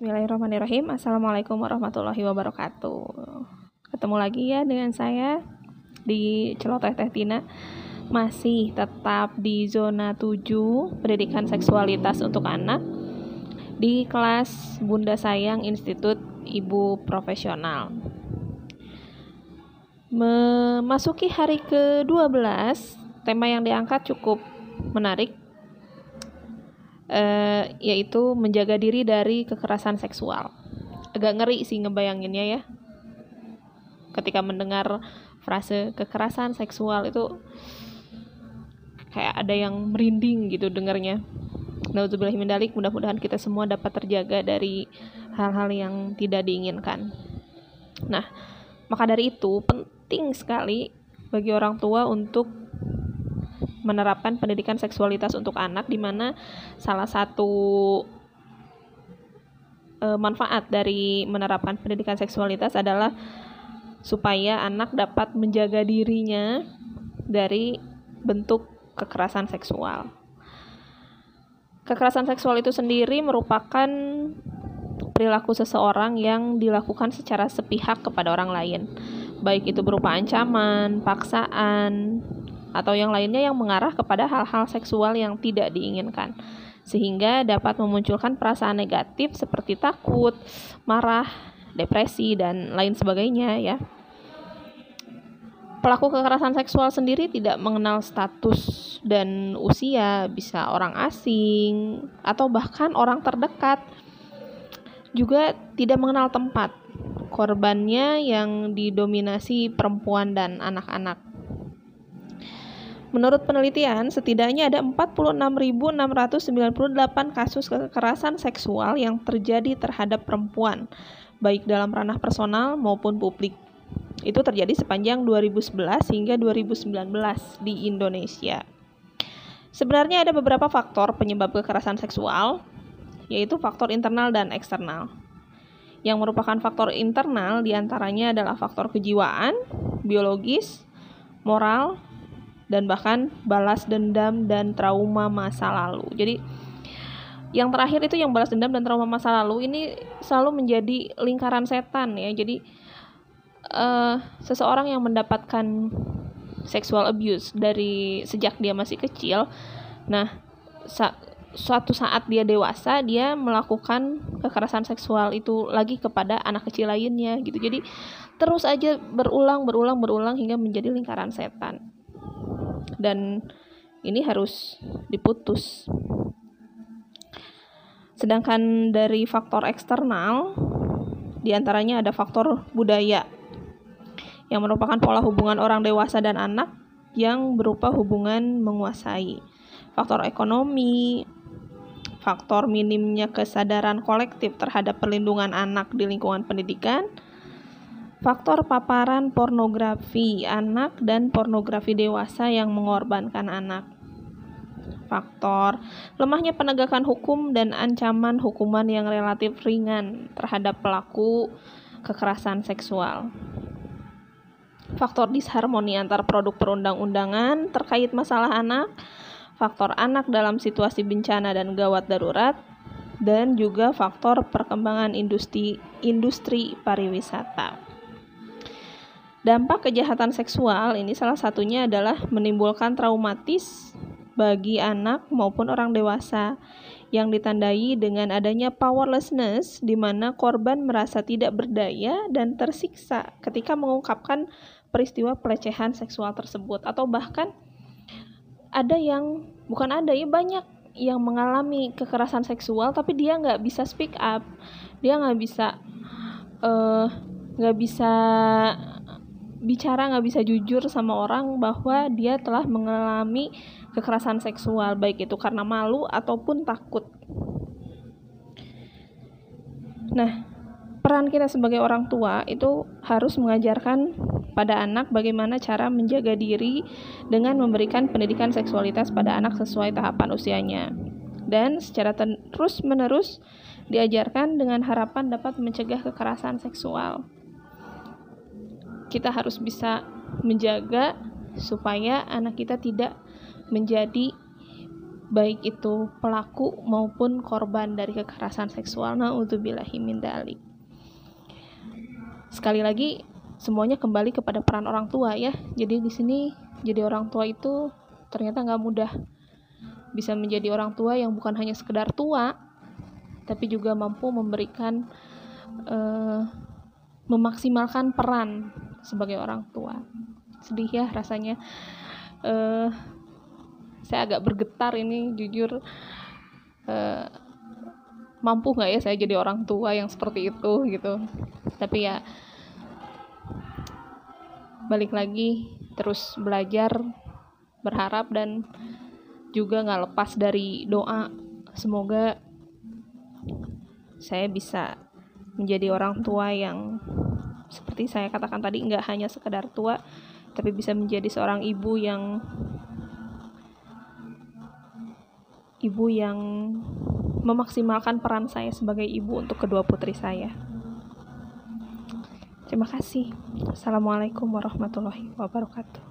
Bismillahirrahmanirrahim. Assalamualaikum warahmatullahi wabarakatuh. Ketemu lagi ya dengan saya Di Celoteh Teh Tina. Masih tetap di zona 7 Pendidikan seksualitas untuk anak Di kelas Bunda Sayang Institut Ibu Profesional. Memasuki hari ke-12 Tema yang diangkat cukup menarik uh, yaitu menjaga diri dari kekerasan seksual. Agak ngeri sih ngebayanginnya ya. Ketika mendengar frase kekerasan seksual itu kayak ada yang merinding gitu dengarnya. Nauzubillahi mudah-mudahan kita semua dapat terjaga dari hal-hal yang tidak diinginkan. Nah, maka dari itu penting sekali bagi orang tua untuk menerapkan pendidikan seksualitas untuk anak di mana salah satu e, manfaat dari menerapkan pendidikan seksualitas adalah supaya anak dapat menjaga dirinya dari bentuk kekerasan seksual. Kekerasan seksual itu sendiri merupakan perilaku seseorang yang dilakukan secara sepihak kepada orang lain, baik itu berupa ancaman, paksaan, atau yang lainnya yang mengarah kepada hal-hal seksual yang tidak diinginkan sehingga dapat memunculkan perasaan negatif seperti takut, marah, depresi dan lain sebagainya ya. Pelaku kekerasan seksual sendiri tidak mengenal status dan usia, bisa orang asing atau bahkan orang terdekat. Juga tidak mengenal tempat. Korbannya yang didominasi perempuan dan anak-anak. Menurut penelitian, setidaknya ada 46.698 kasus kekerasan seksual yang terjadi terhadap perempuan, baik dalam ranah personal maupun publik. Itu terjadi sepanjang 2011 hingga 2019 di Indonesia. Sebenarnya ada beberapa faktor penyebab kekerasan seksual, yaitu faktor internal dan eksternal. Yang merupakan faktor internal di antaranya adalah faktor kejiwaan, biologis, moral, dan bahkan balas dendam dan trauma masa lalu. Jadi yang terakhir itu yang balas dendam dan trauma masa lalu ini selalu menjadi lingkaran setan ya. Jadi uh, seseorang yang mendapatkan sexual abuse dari sejak dia masih kecil, nah sa suatu saat dia dewasa dia melakukan kekerasan seksual itu lagi kepada anak kecil lainnya gitu. Jadi terus aja berulang berulang berulang hingga menjadi lingkaran setan dan ini harus diputus. Sedangkan dari faktor eksternal, di antaranya ada faktor budaya yang merupakan pola hubungan orang dewasa dan anak yang berupa hubungan menguasai. Faktor ekonomi, faktor minimnya kesadaran kolektif terhadap perlindungan anak di lingkungan pendidikan, Faktor paparan pornografi anak dan pornografi dewasa yang mengorbankan anak. Faktor lemahnya penegakan hukum dan ancaman hukuman yang relatif ringan terhadap pelaku kekerasan seksual. Faktor disharmoni antar produk perundang-undangan terkait masalah anak, faktor anak dalam situasi bencana dan gawat darurat, dan juga faktor perkembangan industri industri pariwisata. Dampak kejahatan seksual ini salah satunya adalah menimbulkan traumatis bagi anak maupun orang dewasa yang ditandai dengan adanya powerlessness di mana korban merasa tidak berdaya dan tersiksa ketika mengungkapkan peristiwa pelecehan seksual tersebut. Atau bahkan ada yang bukan ada ya banyak yang mengalami kekerasan seksual tapi dia nggak bisa speak up dia nggak bisa eh, nggak uh, bisa bicara nggak bisa jujur sama orang bahwa dia telah mengalami kekerasan seksual baik itu karena malu ataupun takut. Nah, peran kita sebagai orang tua itu harus mengajarkan pada anak bagaimana cara menjaga diri dengan memberikan pendidikan seksualitas pada anak sesuai tahapan usianya. Dan secara terus-menerus diajarkan dengan harapan dapat mencegah kekerasan seksual kita harus bisa menjaga supaya anak kita tidak menjadi baik itu pelaku maupun korban dari kekerasan seksual. Naudzubillahi min dalik. Sekali lagi semuanya kembali kepada peran orang tua ya. Jadi di sini jadi orang tua itu ternyata nggak mudah bisa menjadi orang tua yang bukan hanya sekedar tua tapi juga mampu memberikan uh, memaksimalkan peran sebagai orang tua. Sedih ya rasanya. Uh, saya agak bergetar ini jujur. Uh, mampu nggak ya saya jadi orang tua yang seperti itu gitu. Tapi ya balik lagi terus belajar berharap dan juga nggak lepas dari doa. Semoga saya bisa menjadi orang tua yang seperti saya katakan tadi nggak hanya sekedar tua tapi bisa menjadi seorang ibu yang ibu yang memaksimalkan peran saya sebagai ibu untuk kedua putri saya. Terima kasih. Assalamualaikum warahmatullahi wabarakatuh.